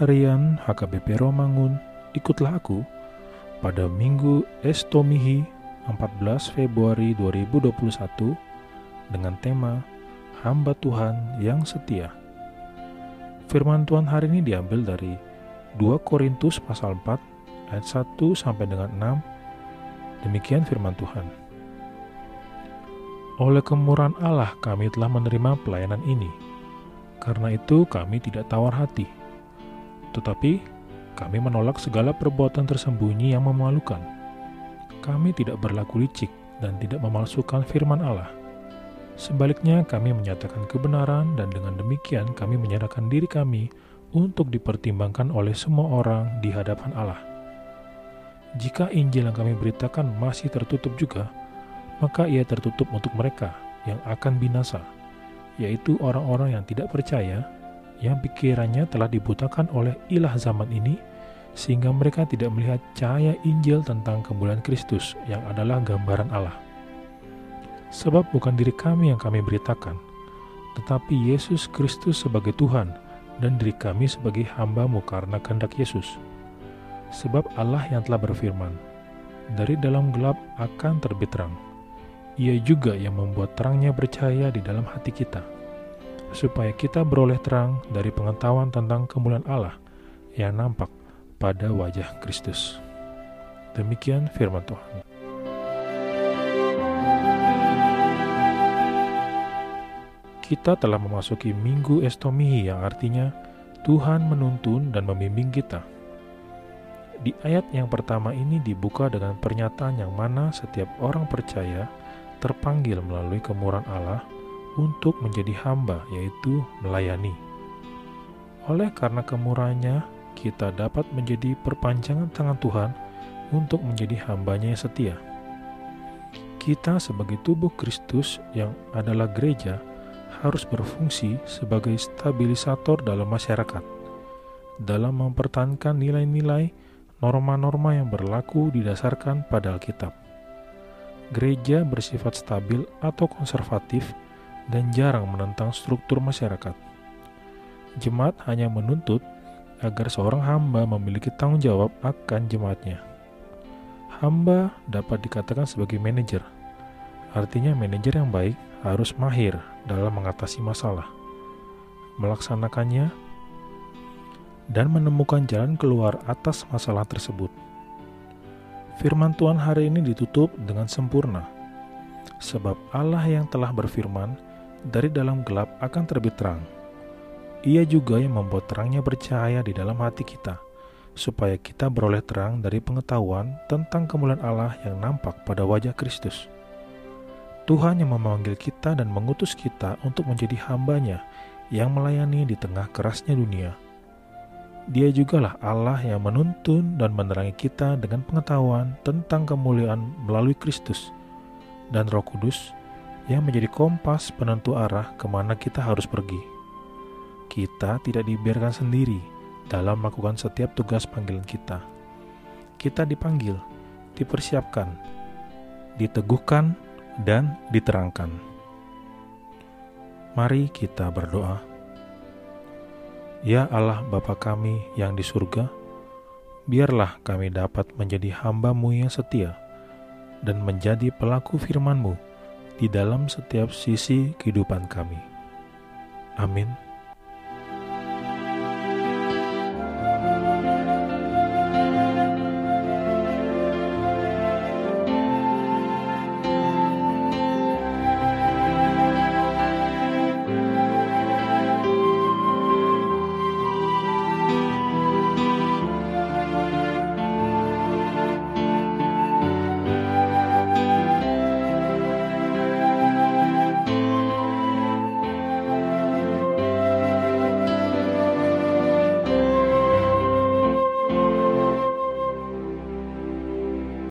Harian HKBP Romangun, ikutlah aku pada Minggu Estomihi 14 Februari 2021 dengan tema Hamba Tuhan yang Setia. Firman Tuhan hari ini diambil dari 2 Korintus pasal 4 ayat 1 sampai dengan 6. Demikian firman Tuhan. Oleh kemurahan Allah kami telah menerima pelayanan ini. Karena itu kami tidak tawar hati tetapi kami menolak segala perbuatan tersembunyi yang memalukan. Kami tidak berlaku licik dan tidak memalsukan firman Allah. Sebaliknya, kami menyatakan kebenaran, dan dengan demikian kami menyerahkan diri kami untuk dipertimbangkan oleh semua orang di hadapan Allah. Jika Injil yang kami beritakan masih tertutup juga, maka ia tertutup untuk mereka yang akan binasa, yaitu orang-orang yang tidak percaya yang pikirannya telah dibutakan oleh ilah zaman ini, sehingga mereka tidak melihat cahaya Injil tentang kemuliaan Kristus yang adalah gambaran Allah. Sebab bukan diri kami yang kami beritakan, tetapi Yesus Kristus sebagai Tuhan dan diri kami sebagai hambamu karena kehendak Yesus. Sebab Allah yang telah berfirman, dari dalam gelap akan terbit terang. Ia juga yang membuat terangnya bercahaya di dalam hati kita supaya kita beroleh terang dari pengetahuan tentang kemuliaan Allah yang nampak pada wajah Kristus. Demikian firman Tuhan. Kita telah memasuki Minggu Estomihi yang artinya Tuhan menuntun dan membimbing kita. Di ayat yang pertama ini dibuka dengan pernyataan yang mana setiap orang percaya terpanggil melalui kemurahan Allah untuk menjadi hamba, yaitu melayani. Oleh karena kemurahannya, kita dapat menjadi perpanjangan tangan Tuhan untuk menjadi hambanya yang setia. Kita sebagai tubuh Kristus yang adalah gereja harus berfungsi sebagai stabilisator dalam masyarakat, dalam mempertahankan nilai-nilai norma-norma yang berlaku didasarkan pada Alkitab. Gereja bersifat stabil atau konservatif dan jarang menentang struktur masyarakat. Jemaat hanya menuntut agar seorang hamba memiliki tanggung jawab akan jemaatnya. Hamba dapat dikatakan sebagai manajer. Artinya manajer yang baik harus mahir dalam mengatasi masalah, melaksanakannya, dan menemukan jalan keluar atas masalah tersebut. Firman Tuhan hari ini ditutup dengan sempurna, sebab Allah yang telah berfirman dari dalam gelap akan terbit terang. Ia juga yang membuat terangnya bercahaya di dalam hati kita, supaya kita beroleh terang dari pengetahuan tentang kemuliaan Allah yang nampak pada wajah Kristus. Tuhan yang memanggil kita dan mengutus kita untuk menjadi hambanya yang melayani di tengah kerasnya dunia. Dia jugalah Allah yang menuntun dan menerangi kita dengan pengetahuan tentang kemuliaan melalui Kristus dan Roh Kudus yang menjadi kompas penentu arah ke mana kita harus pergi. Kita tidak dibiarkan sendiri dalam melakukan setiap tugas panggilan kita. Kita dipanggil, dipersiapkan, diteguhkan, dan diterangkan. Mari kita berdoa. Ya Allah Bapa kami yang di surga, biarlah kami dapat menjadi hambamu yang setia dan menjadi pelaku firman-Mu di dalam setiap sisi kehidupan kami. Amin.